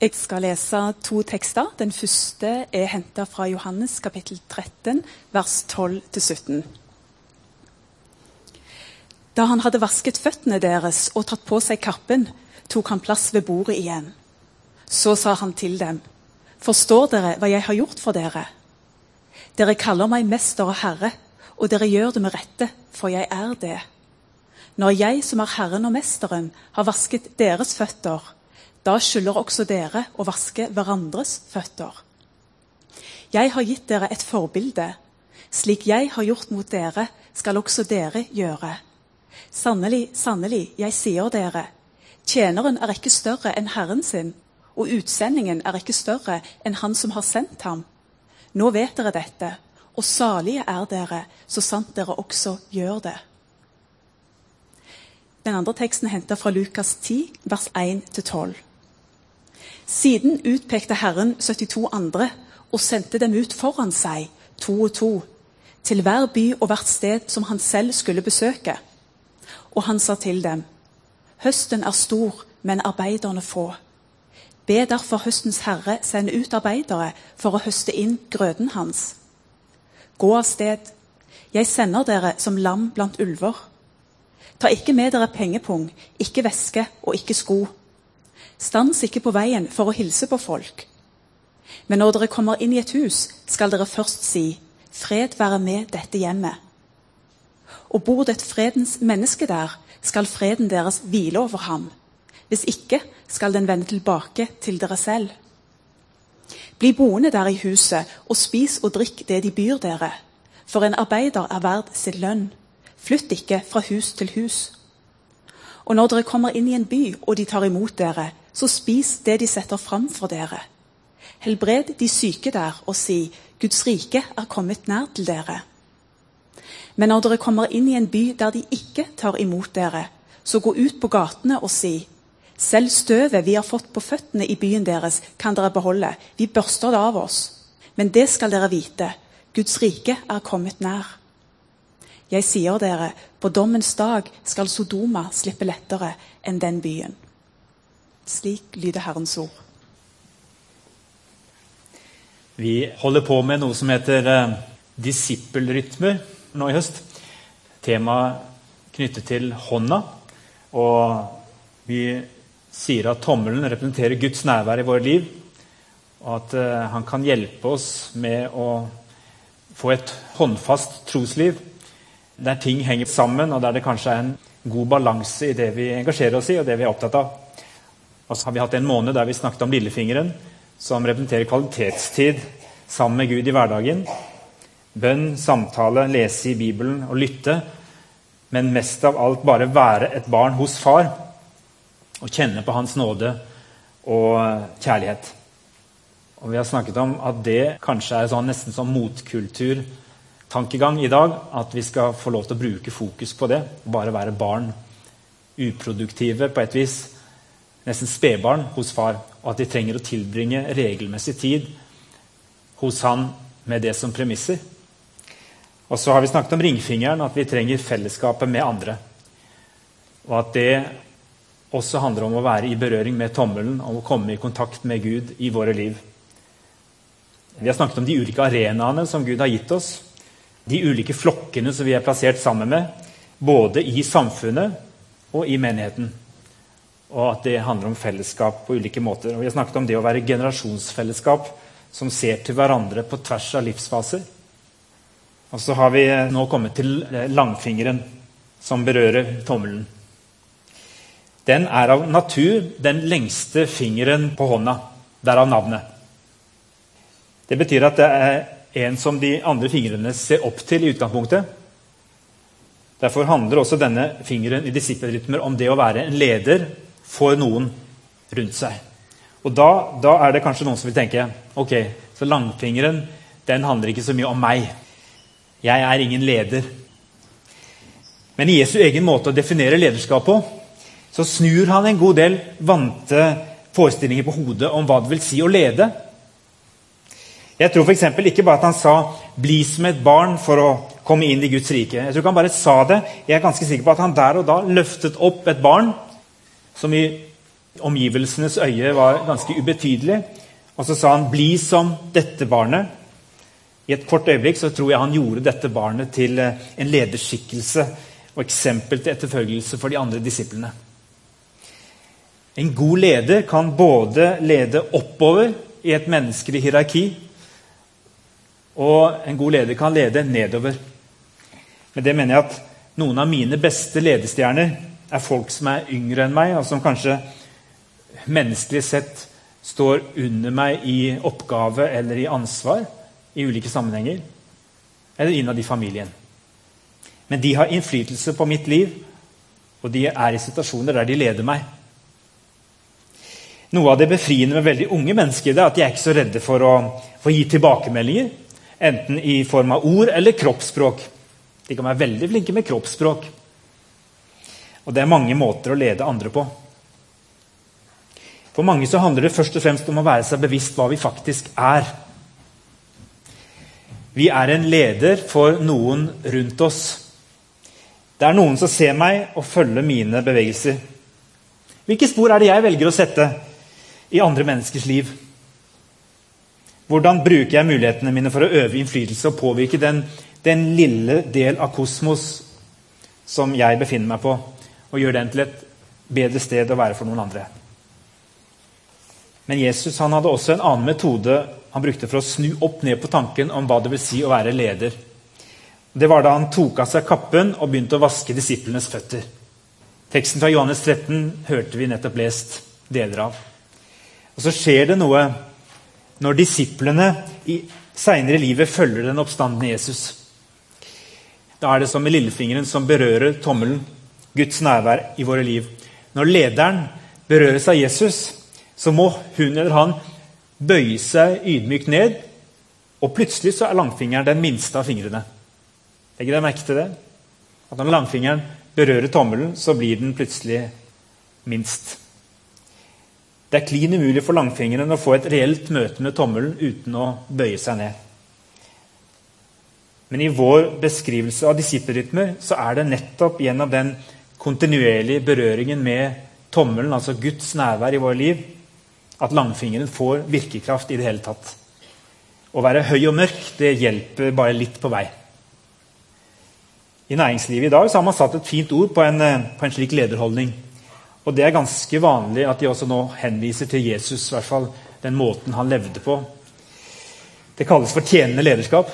Jeg skal lese to tekster. Den første er henta fra Johannes kapittel 13, vers 12-17. Da han hadde vasket føttene deres og tatt på seg kappen, tok han plass ved bordet igjen. Så sa han til dem, Forstår dere hva jeg har gjort for dere? Dere kaller meg mester og herre, og dere gjør det med rette, for jeg er det. Når jeg, som er Herren og Mesteren, har vasket deres føtter, da skylder også dere å vaske hverandres føtter. Jeg har gitt dere et forbilde. Slik jeg har gjort mot dere, skal også dere gjøre. Sannelig, sannelig, jeg sier dere, tjeneren er ikke større enn Herren sin, og utsendingen er ikke større enn Han som har sendt ham. Nå vet dere dette, og salige er dere, så sant dere også gjør det. Den andre teksten er henta fra Lukas 10, vers 1-12. Siden utpekte Herren 72 andre og sendte dem ut foran seg, to og to, til hver by og hvert sted som han selv skulle besøke. Og han sa til dem, Høsten er stor, men arbeiderne få. Be derfor høstens herre sende ut arbeidere for å høste inn grøden hans. Gå av sted. Jeg sender dere som lam blant ulver. Ta ikke med dere pengepung, ikke veske og ikke sko. Stans ikke på veien for å hilse på folk. Men når dere kommer inn i et hus, skal dere først si, Fred være med dette hjemmet. Og bor det et fredens menneske der, skal freden deres hvile over ham. Hvis ikke skal den vende tilbake til dere selv. Bli boende der i huset, og spis og drikk det de byr dere. For en arbeider er verd sin lønn. Flytt ikke fra hus til hus. Og når dere kommer inn i en by, og de tar imot dere, så spis det de setter fram for dere. Helbred de syke der og si, Guds rike er kommet nær til dere. Men når dere kommer inn i en by der de ikke tar imot dere, så gå ut på gatene og si, selv støvet vi har fått på føttene i byen deres, kan dere beholde, vi børster det av oss. Men det skal dere vite, Guds rike er kommet nær. Jeg sier dere, på dommens dag skal Sodoma slippe lettere enn den byen. Slik lyder Herrens ord. Vi holder på med noe som heter eh, disippelrytmer nå i høst. Temaet knyttet til hånda. Og vi sier at tommelen representerer Guds nærvær i våre liv. Og at eh, han kan hjelpe oss med å få et håndfast trosliv. Der ting henger sammen, og der det kanskje er en god balanse i det vi engasjerer oss i, og det vi er opptatt av. Og så har vi hatt en måned der vi snakket om lillefingeren, som representerer kvalitetstid sammen med Gud i hverdagen. Bønn, samtale, lese i Bibelen og lytte. Men mest av alt bare være et barn hos far og kjenne på Hans nåde og kjærlighet. Og Vi har snakket om at det kanskje er sånn, nesten som motkulturtankegang i dag. At vi skal få lov til å bruke fokus på det. Bare være barn. Uproduktive på et vis nesten spedbarn hos far, og at de trenger å tilbringe regelmessig tid hos han med det som premisser. Og så har vi snakket om ringfingeren, at vi trenger fellesskapet med andre. Og at det også handler om å være i berøring med tommelen, om å komme i kontakt med Gud i våre liv. Vi har snakket om de ulike arenaene som Gud har gitt oss. De ulike flokkene som vi er plassert sammen med, både i samfunnet og i menigheten og at det handler om fellesskap på ulike måter. Og vi har snakket om det å være generasjonsfellesskap som ser til hverandre på tvers av livsfaser. Og så har vi nå kommet til langfingeren, som berører tommelen. Den er av natur den lengste fingeren på hånda. Derav navnet. Det betyr at det er en som de andre fingrene ser opp til i utgangspunktet. Derfor handler også denne fingeren i disippelrytmer om det å være en leder for noen rundt seg. Og da, da, er det kanskje noen som vil tenke ok, så langfingeren den handler ikke så mye om meg. Jeg er ingen leder. Men i Jesu egen måte å definere lederskap på så snur han en god del vante forestillinger på hodet om hva det vil si å lede. Jeg tror f.eks. ikke bare at han sa 'bli som et barn' for å komme inn i Guds rike. Jeg tror ikke han bare sa det. Jeg er ganske sikker på at han der og da løftet opp et barn som i Omgivelsenes øye var ganske ubetydelig. Og så sa han 'bli som dette barnet'. I et kort øyeblikk så tror jeg han gjorde dette barnet til eh, en lederskikkelse og eksempel til etterfølgelse for de andre disiplene. En god leder kan både lede oppover i et menneskelig hierarki, og en god leder kan lede nedover. Med det mener jeg at noen av mine beste ledestjerner er folk som er yngre enn meg, og som kanskje menneskelig sett står under meg i oppgave eller i ansvar i ulike sammenhenger. Eller innad i familien. Men de har innflytelse på mitt liv, og de er i situasjoner der de leder meg. Noe av det befriende med veldig unge mennesker det er at de er ikke så redde for å, for å gi tilbakemeldinger. Enten i form av ord eller kroppsspråk. De kan være veldig flinke med kroppsspråk. Og det er mange måter å lede andre på. For mange så handler det først og fremst om å være seg bevisst hva vi faktisk er. Vi er en leder for noen rundt oss. Det er noen som ser meg og følger mine bevegelser. Hvilke spor er det jeg velger å sette i andre menneskers liv? Hvordan bruker jeg mulighetene mine for å øve innflytelse og påvirke den, den lille del av kosmos som jeg befinner meg på, og gjør den til et bedre sted å være for noen andre? Men Jesus han hadde også en annen metode han brukte for å snu opp ned på tanken om hva det vil si å være leder. Det var da han tok av seg kappen og begynte å vaske disiplenes føtter. Teksten fra Johannes 13 hørte vi nettopp lest deler av. Og Så skjer det noe når disiplene seinere i livet følger den oppstandende Jesus. Da er det som med lillefingeren som berører tommelen, Guds nærvær i våre liv. Når lederen berøres av Jesus, så må hun eller han bøye seg ydmykt ned, og plutselig så er langfingeren den minste av fingrene. Legger dere merke til det? At når langfingeren berører tommelen, så blir den plutselig minst. Det er klin umulig for langfingeren å få et reelt møte med tommelen uten å bøye seg ned. Men i vår beskrivelse av disippelrytmer så er det nettopp gjennom den kontinuerlige berøringen med tommelen, altså Guds nærvær i vårt liv, at langfingeren får virkekraft i det hele tatt. Å være høy og mørk det hjelper bare litt på vei. I næringslivet i dag har man satt et fint ord på en, på en, slik lederholdning. Og Det er ganske vanlig at de også nå henviser til Jesus, i hvert fall den måten han levde på. Det kalles for tjenende lederskap.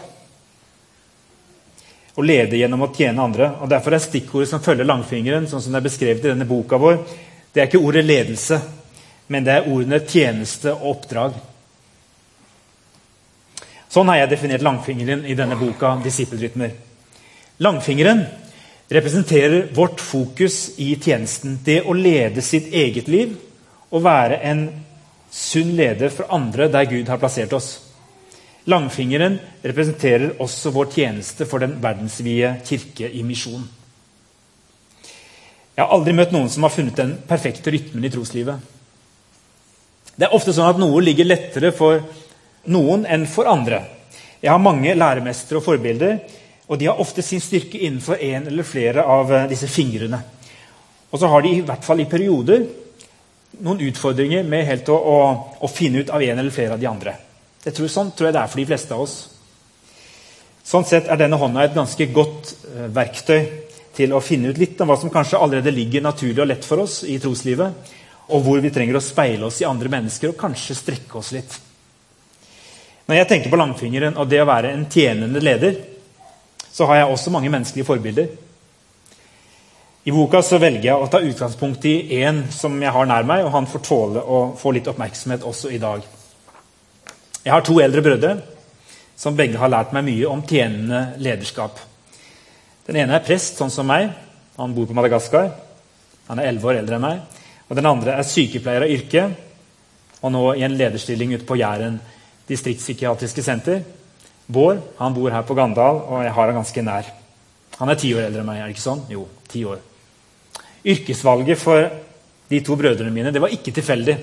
Å lede gjennom å tjene andre. Og Derfor er stikkordet som følger langfingeren, sånn som det er beskrevet i denne boka vår, det er ikke ordet ledelse, men det er ordene tjeneste og oppdrag. Sånn har jeg definert langfingeren i denne boka, 'Disippelrytmer'. Langfingeren representerer vårt fokus i tjenesten. Det å lede sitt eget liv og være en sunn leder for andre der Gud har plassert oss. Langfingeren representerer også vår tjeneste for den verdensvide kirke i misjon. Jeg har aldri møtt noen som har funnet den perfekte rytmen i troslivet. Det er ofte sånn at noe ligger lettere for noen enn for andre. Jeg har mange læremestere og forbilder, og de har ofte sin styrke innenfor en eller flere av eh, disse fingrene. Og så har de i hvert fall i perioder noen utfordringer med helt å, å, å finne ut av en eller flere av de andre. Det tror, sånn tror jeg det er for de fleste av oss. Sånn sett er denne hånda et ganske godt uh, verktøy til å finne ut litt om hva som kanskje allerede ligger naturlig og lett for oss i troslivet, og hvor vi trenger å speile oss i andre mennesker og kanskje strekke oss litt. Når jeg tenker på langfingeren og det å være en tjenende leder, så har jeg også mange menneskelige forbilder. I boka så velger jeg å ta utgangspunkt i én som jeg har nær meg, og han får tåle å få litt oppmerksomhet også i dag. Jeg har to eldre brødre som begge har lært meg mye om tjenende lederskap. Den ene er prest, sånn som meg. Han bor på Madagaskar. Han er elleve år eldre enn meg. Og den andre er sykepleier av yrke og nå i en lederstilling ute på Jæren distriktspsykiatriske senter. Bård han bor her på Gandal, og jeg har han ganske nær. Han er ti år eldre enn meg. er det ikke sånn? Jo, ti år. Yrkesvalget for de to brødrene mine det var ikke tilfeldig.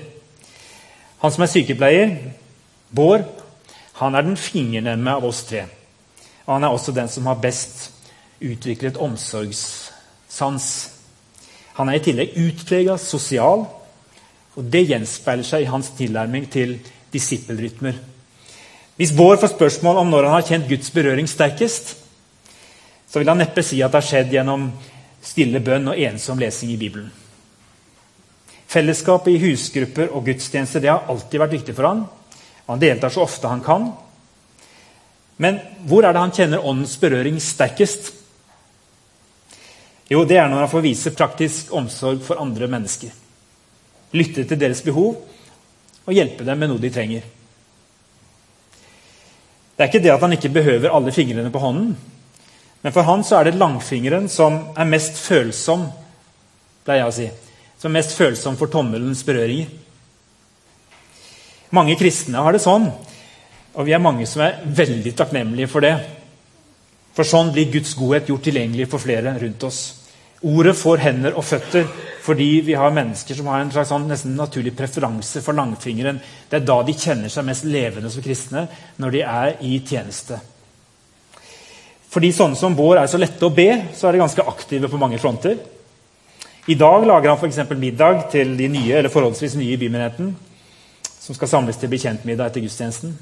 Han som er sykepleier, Bård, han er den fingernemme av oss tre. Og han er også den som har best utviklet omsorgssans han er i tillegg utprega sosial. Og Det gjenspeiler seg i hans tilnærming til disippelrytmer. Hvis Bård får spørsmål om når han har kjent Guds berøring sterkest, så vil han neppe si at det har skjedd gjennom stille bønn og ensom lesing i Bibelen. Fellesskapet i husgrupper og gudstjenester det har alltid vært viktig for han. Han deltar så ofte han kan. Men hvor er det han kjenner åndens berøring sterkest? Jo, det er når han får vise praktisk omsorg for andre mennesker. Lytte til deres behov og hjelpe dem med noe de trenger. Det er ikke det at han ikke behøver alle fingrene på hånden. Men for han så er det langfingeren som er mest følsom pleier jeg å si, som er mest følsom for tommelens berøringer. Mange kristne har det sånn, og vi er mange som er veldig takknemlige for det. For sånn blir Guds godhet gjort tilgjengelig for flere rundt oss. Ordet får hender og føtter fordi vi har mennesker som har en slags sånn nesten naturlig preferanse for langfingeren. Det er da de kjenner seg mest levende som kristne, når de er i tjeneste. Fordi sånne som Bård er så lette å be, så er de ganske aktive på mange fronter. I dag lager han f.eks. middag til de nye eller forholdsvis nye i bymenigheten, som skal samles til bekjentmiddag etter gudstjenesten.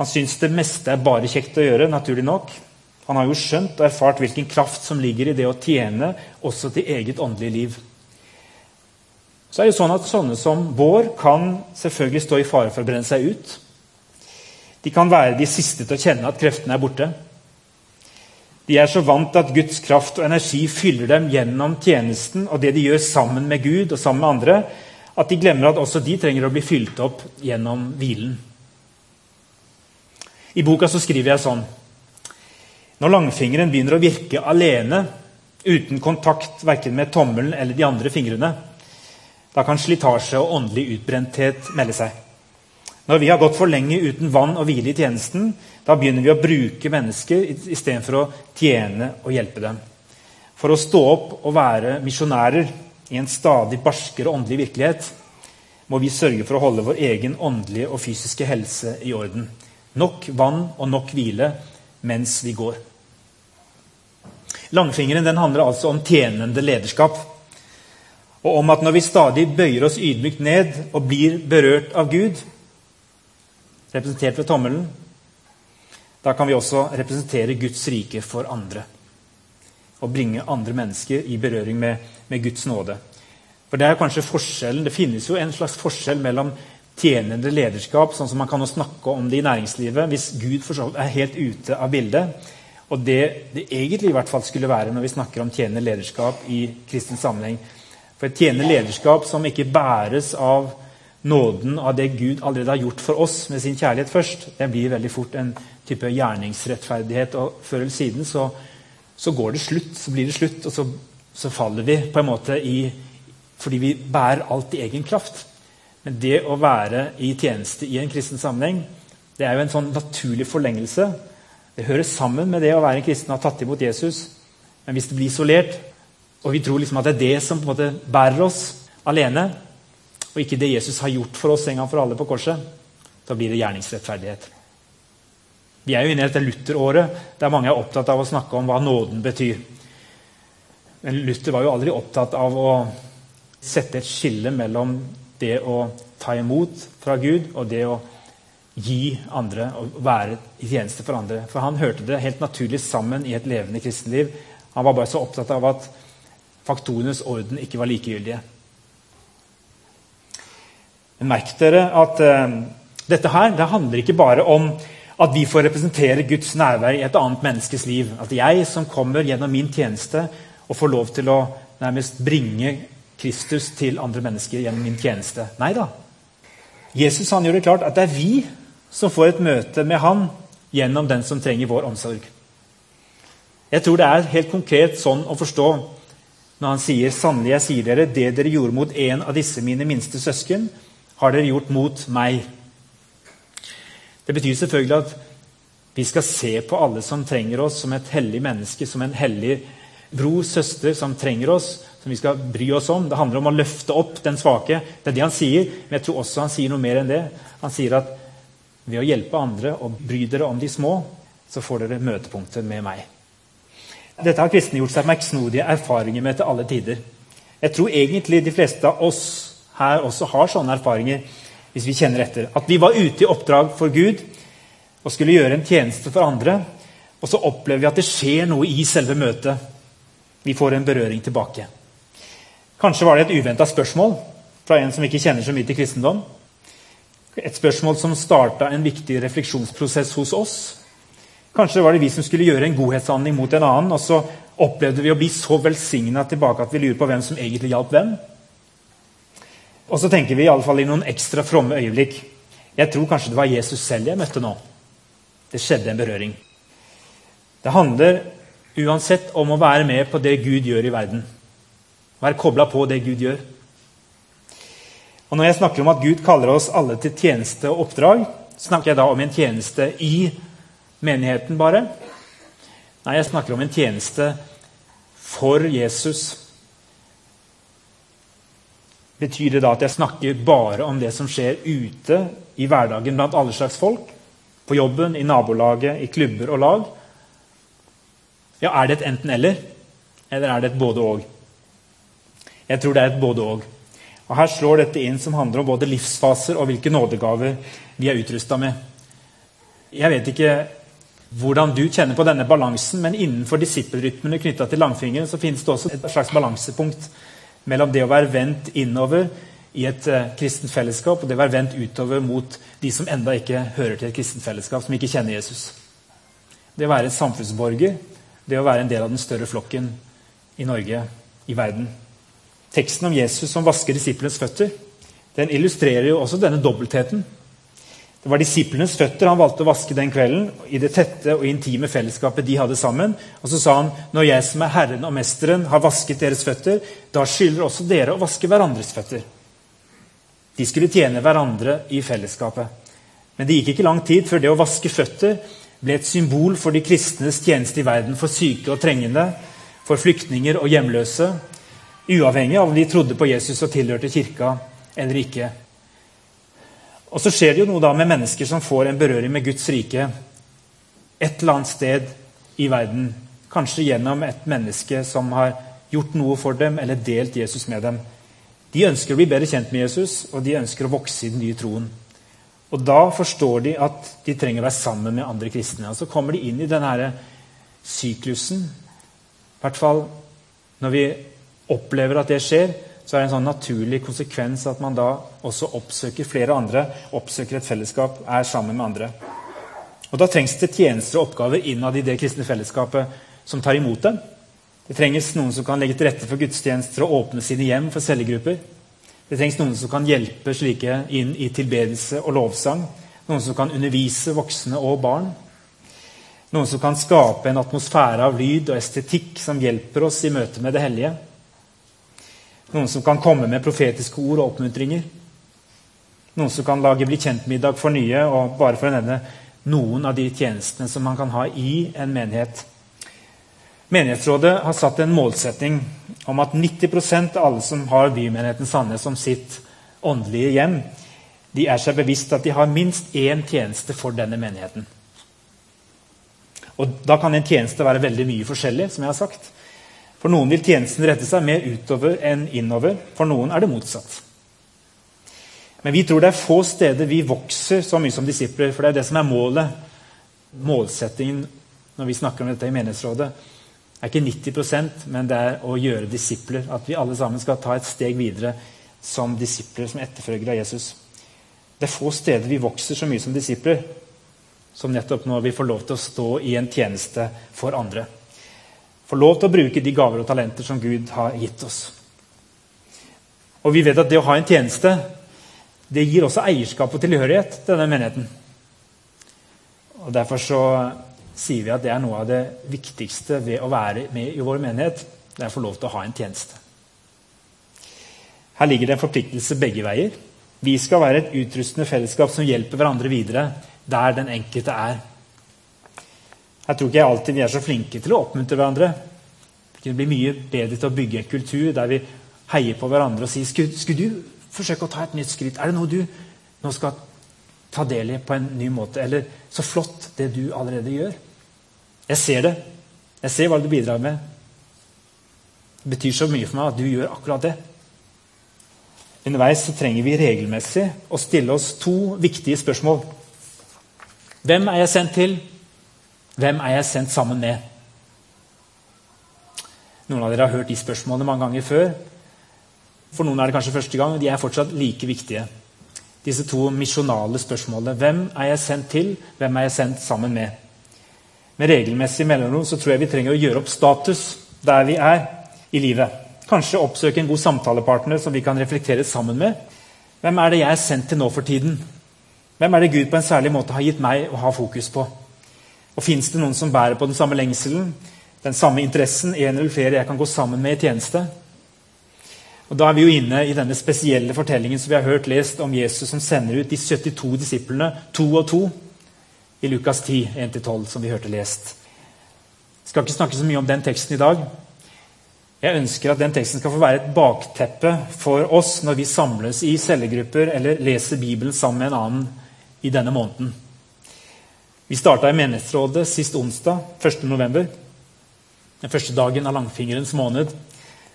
Han syns det meste er bare kjekt å gjøre, naturlig nok. Han har jo skjønt og erfart hvilken kraft som ligger i det å tjene også til eget åndelig liv. Så er det sånn at Sånne som Bård kan selvfølgelig stå i fare for å brenne seg ut. De kan være de siste til å kjenne at kreftene er borte. De er så vant til at Guds kraft og energi fyller dem gjennom tjenesten og det de gjør sammen med Gud og sammen med andre, at de glemmer at også de trenger å bli fylt opp gjennom hvilen. I boka så skriver jeg sånn når langfingeren begynner å virke alene, uten kontakt verken med tommelen eller de andre fingrene, da kan slitasje og åndelig utbrenthet melde seg. Når vi har gått for lenge uten vann og hvile i tjenesten, da begynner vi å bruke mennesker istedenfor å tjene og hjelpe dem. For å stå opp og være misjonærer i en stadig barskere åndelig virkelighet må vi sørge for å holde vår egen åndelige og fysiske helse i orden. Nok vann og nok hvile mens vi går. Langfingeren den handler altså om tjenende lederskap. Og om at når vi stadig bøyer oss ydmykt ned og blir berørt av Gud, representert ved tommelen, da kan vi også representere Guds rike for andre. Og bringe andre mennesker i berøring med, med Guds nåde. For Det er kanskje forskjellen, det finnes jo en slags forskjell mellom tjenende lederskap, sånn som man kan snakke om det i næringslivet, hvis Gud er helt ute av bildet, og det det egentlig i hvert fall skulle være når vi snakker om tjenende lederskap i kristen sammenheng. For et tjenende lederskap som ikke bæres av nåden av det Gud allerede har gjort for oss med sin kjærlighet først, det blir veldig fort en type gjerningsrettferdighet. Og før eller siden så, så går det slutt, så blir det slutt, og så, så, faller vi på en måte i Fordi vi bærer alt i egen kraft. Men det å være i tjeneste i en kristen sammenheng, det er jo en sånn naturlig forlengelse det hører sammen med det å være en kristen og ha tatt imot Jesus. Men hvis det blir isolert, og vi tror liksom at det er det som på en måte bærer oss alene, og ikke det Jesus har gjort for oss en gang for alle på korset, da blir det gjerningsrettferdighet. Vi er jo inne i dette Luther-året der mange er opptatt av å snakke om hva nåden betyr. Men Luther var jo aldri opptatt av å sette et skille mellom det å ta imot fra Gud og det å gi andre og være i tjeneste for andre. For han hørte det helt naturlig sammen i et levende kristenliv. Han var bare så opptatt av at faktorenes orden ikke var likegyldige. Men merk dere at uh, dette her det handler ikke bare om at vi får representere Guds nærvær i et annet menneskes liv. At jeg som kommer gjennom min tjeneste og får lov til å nærmest bringe Kristus til andre mennesker gjennom min tjeneste. Nei da. Jesus han gjør det klart at det er vi som får et møte med han gjennom den som trenger vår omsorg. Jeg tror det er helt konkret sånn å forstå når han sier sannelig jeg sier dere, det dere gjorde mot en av disse mine minste søsken, har dere gjort mot meg. Det betyr selvfølgelig at vi skal se på alle som trenger oss, som et hellig menneske, som en hellig bror, søster, som trenger oss, som vi skal bry oss om. Det handler om å løfte opp den svake. Det er det han sier, men jeg tror også han sier noe mer enn det. Han sier at ved å hjelpe andre og bry dere om de små, så får dere møtepunktet med meg. Dette har kristne gjort seg merksnodige erfaringer med til alle tider. Jeg tror egentlig de fleste av oss her også har sånne erfaringer. Hvis vi kjenner etter. At vi var ute i oppdrag for Gud og skulle gjøre en tjeneste for andre. Og så opplever vi at det skjer noe i selve møtet. Vi får en berøring tilbake. Kanskje var det et uventa spørsmål fra en som ikke kjenner så mye til kristendom. Et spørsmål som starta en viktig refleksjonsprosess hos oss. Kanskje var det vi som skulle gjøre en godhetshandling mot en annen, og så opplevde vi å bli så velsigna tilbake at vi lurer på hvem som egentlig hjalp hvem. Og så tenker vi i, alle fall i noen ekstra fromme øyeblikk Jeg tror kanskje det var Jesus selv jeg møtte nå. Det skjedde en berøring. Det handler uansett om å være med på det Gud gjør i verden. Være kobla på det Gud gjør. Og Når jeg snakker om at Gud kaller oss alle til tjeneste og oppdrag, snakker jeg da om en tjeneste i menigheten bare? Nei, jeg snakker om en tjeneste for Jesus. Betyr det da at jeg snakker bare om det som skjer ute i hverdagen blant alle slags folk? På jobben, i nabolaget, i klubber og lag? Ja, Er det et enten-eller, eller er det et både-og? Jeg tror det er et både-og. Og Her slår dette inn som handler om både livsfaser og hvilke nådegaver vi er utrusta med. Jeg vet ikke hvordan du kjenner på denne balansen, men innenfor disippelrytmene knytta til langfingeren så finnes det også et slags balansepunkt mellom det å være vendt innover i et uh, kristent fellesskap og det å være vendt utover mot de som enda ikke hører til et kristent fellesskap, som ikke kjenner Jesus. Det å være et samfunnsborger, det å være en del av den større flokken i Norge, i verden. Teksten om Jesus som vasker disiplenes føtter, den illustrerer jo også denne dobbeltheten. Det var disiplenes føtter han valgte å vaske den kvelden i det tette og intime fellesskapet de hadde sammen. Og så sa han når jeg som er Herren og Mesteren, har vasket deres føtter, da skylder også dere å vaske hverandres føtter. De skulle tjene hverandre i fellesskapet. Men det gikk ikke lang tid før det å vaske føtter ble et symbol for de kristnes tjeneste i verden, for syke og trengende, for flyktninger og hjemløse, uavhengig av om de trodde på Jesus og tilhørte kirka eller ikke. Og så skjer det jo noe da med mennesker som får en berøring med Guds rike et eller annet sted i verden. Kanskje gjennom et menneske som har gjort noe for dem eller delt Jesus med dem. De ønsker å bli bedre kjent med Jesus, og de ønsker å vokse i den nye troen. Og Da forstår de at de trenger å være sammen med andre kristne. Og Så kommer de inn i denne syklusen. I hvert fall når vi opplever at det skjer, så er det en sånn naturlig konsekvens at man da også oppsøker flere andre, oppsøker et fellesskap, er sammen med andre. Og Da trengs det tjenester og oppgaver innad i det kristne fellesskapet som tar imot dem. Det trengs noen som kan legge til rette for gudstjenester og åpne sine hjem for cellegrupper. Det trengs noen som kan hjelpe slike inn i tilbedelse og lovsang. Noen som kan undervise voksne og barn. Noen som kan skape en atmosfære av lyd og estetikk som hjelper oss i møte med det hellige. Noen som kan komme med profetiske ord og oppmuntringer. Noen som kan lage bli kjent-middag for nye, og bare for å nevne noen av de tjenestene som man kan ha i en menighet. Menighetsrådet har satt en målsetting om at 90% av alle som har bymenigheten Sandnes som sitt åndelige hjem, de er seg bevisst at de har minst én tjeneste for denne menigheten. Og Da kan en tjeneste være veldig mye forskjellig. som jeg har sagt. For noen vil tjenesten rette seg mer utover enn innover. For noen er det motsatt. Men vi tror det er få steder vi vokser så mye som disipler. For det er det som er målet. Målsettingen når vi snakker om dette i menighetsrådet. Er ikke 90% men det er å gjøre disipler. At vi alle sammen skal ta et steg videre som disipler, som etterfølgere av Jesus. Det er få steder vi vokser så mye som disipler som nettopp når vi får lov til å stå i en tjeneste for andre får lov til å bruke de gaver og talenter som Gud har gitt oss. Og vi vet at det å ha en tjeneste det gir også eierskap og tilhørighet til denne menigheten. Og Derfor så sier vi at det er noe av det viktigste ved å være med i vår menighet. Det er å få lov til å ha en tjeneste. Her ligger det en forpliktelse begge veier. Vi skal være et utrustende fellesskap som hjelper hverandre videre der den enkelte er. Jeg tror ikke alltid vi er så flinke til å oppmuntre hverandre. Vi kunne bli mye bedre til å bygge en kultur der vi heier på hverandre og sier skulle, skulle du forsøke å ta et nytt skritt? Er det noe du nå skal ta del i på en ny måte? Eller så flott det du allerede gjør. Jeg ser det. Jeg ser hva du bidrar med. Det betyr så mye for meg at du gjør akkurat det. Underveis så trenger vi regelmessig å stille oss to viktige spørsmål. Hvem er jeg sendt til? Hvem er jeg sendt sammen med? Noen av dere har hørt de spørsmålene mange ganger før. For noen er det kanskje første gang, og de er fortsatt like viktige. Disse to misjonale spørsmålene. Hvem er jeg sendt til? Hvem er jeg sendt sammen med? Med regelmessig mellomrom så tror jeg vi trenger å gjøre opp status der vi er i livet. Kanskje oppsøke en god samtalepartner som vi kan reflektere sammen med. Hvem er det jeg er sendt til nå for tiden? Hvem er det Gud på en særlig måte har gitt meg å ha fokus på? Og Fins det noen som bærer på den samme lengselen, den samme interessen, en eller flere jeg kan gå sammen med i tjeneste? Og Da er vi jo inne i denne spesielle fortellingen som vi har hørt lest om Jesus som sender ut de 72 disiplene, to og to, i Lukas 10, 1-12, som vi hørte lest. Jeg skal ikke snakke så mye om den teksten i dag. Jeg ønsker at den teksten skal få være et bakteppe for oss når vi samles i cellegrupper eller leser Bibelen sammen med en annen i denne måneden. Vi starta i Menighetsrådet sist onsdag, 1. november. Den første dagen av langfingerens måned.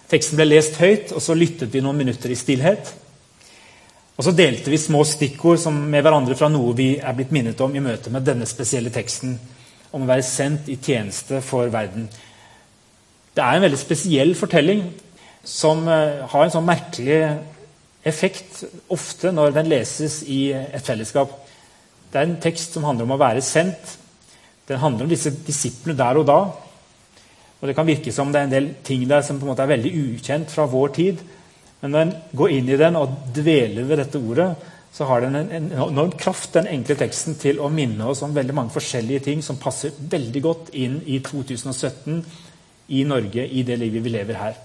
Teksten ble lest høyt, og så lyttet vi noen minutter i stillhet. Og så delte vi små stikkord med hverandre fra noe vi er blitt minnet om i møte med denne spesielle teksten om å være sendt i tjeneste for verden. Det er en veldig spesiell fortelling som eh, har en sånn merkelig effekt ofte når den leses i et fellesskap. Det er en tekst som handler om å være sendt. Den handler om disse disiplene der og da. Og Det kan virke som det er en del ting der som på en måte er veldig ukjent fra vår tid. Men når en går inn i den og dveler ved dette ordet, så har den en, en enorm kraft, den enkle teksten, til å minne oss om veldig mange forskjellige ting som passer veldig godt inn i 2017 i Norge, i det livet vi lever her.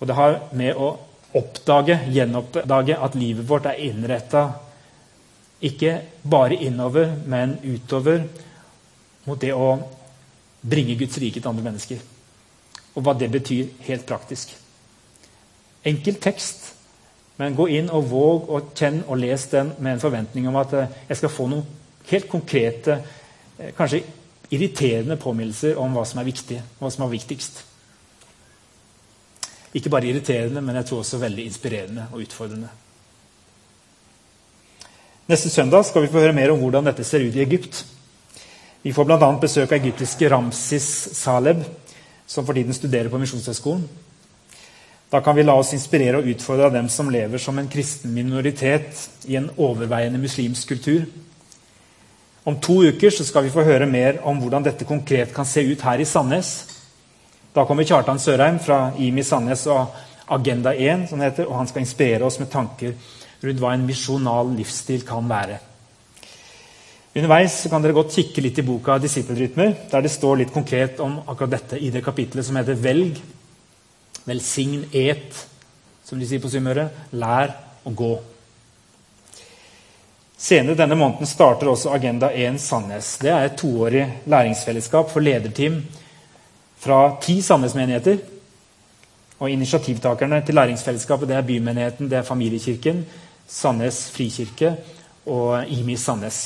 Og det har med å oppdage, gjenoppdage, at livet vårt er innretta ikke bare innover, men utover mot det å bringe Guds rike til andre mennesker. Og hva det betyr helt praktisk. Enkel tekst, men gå inn og våg og kjenn og les den med en forventning om at eh, jeg skal få noen helt konkrete, eh, kanskje irriterende påminnelser om hva som er viktig, hva som er viktigst. Ikke bare irriterende, men jeg tror også veldig inspirerende og utfordrende. Neste søndag skal vi få høre mer om hvordan dette ser ut i Egypt. Vi får bl.a. besøk av egyptiske Ramsis Saleb, som for tiden studerer på Misjonshøgskolen. Da kan vi la oss inspirere og utfordre av dem som lever som en kristen minoritet i en overveiende muslimsk kultur. Om to uker skal vi få høre mer om hvordan dette konkret kan se ut her i Sandnes. Da kommer Kjartan Sørheim fra IMI Sandnes og Agenda 1, som heter, og han skal inspirere oss med tanker rundt hva en misjonal livsstil kan være. Underveis kan dere godt kikke litt i boka 'Disippelrytmer', der det står litt konkret om akkurat dette i det kapitlet som heter 'Velg'. Velsign, et, som de sier på Sunnmøre. Lær å gå. Senere denne måneden starter også Agenda 1 Sandnes. Det er et toårig læringsfellesskap for lederteam fra ti Sandnes-menigheter. Og Initiativtakerne til læringsfellesskapet det er Bymenigheten, det er Familiekirken, Sandnes frikirke og IMI Sandnes.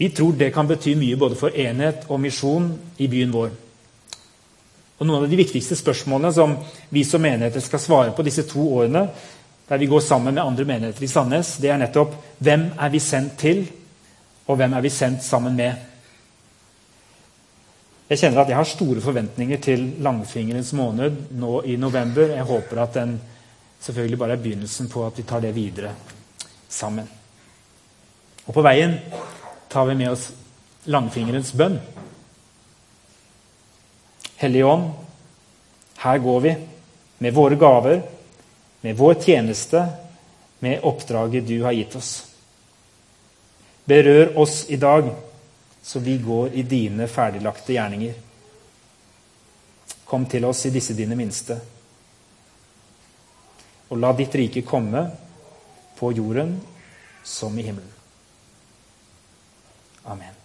Vi tror det kan bety mye både for enhet og misjon i byen vår. Og Noen av de viktigste spørsmålene som vi som menigheter skal svare på disse to årene, der vi går sammen med andre menigheter i Sandnes, det er nettopp hvem er vi sendt til, og hvem er vi sendt sammen med? Jeg kjenner at jeg har store forventninger til langfingerens måned nå i november. Jeg håper at den selvfølgelig bare er begynnelsen på at vi tar det videre sammen. Og på veien tar vi med oss langfingerens bønn. Hellige Ånd, her går vi med våre gaver med vår tjeneste, med oppdraget du har gitt oss. Berør oss i dag, så vi går i dine ferdiglagte gjerninger. Kom til oss i disse dine minste. Og la ditt rike komme på jorden som i himmelen. Amen.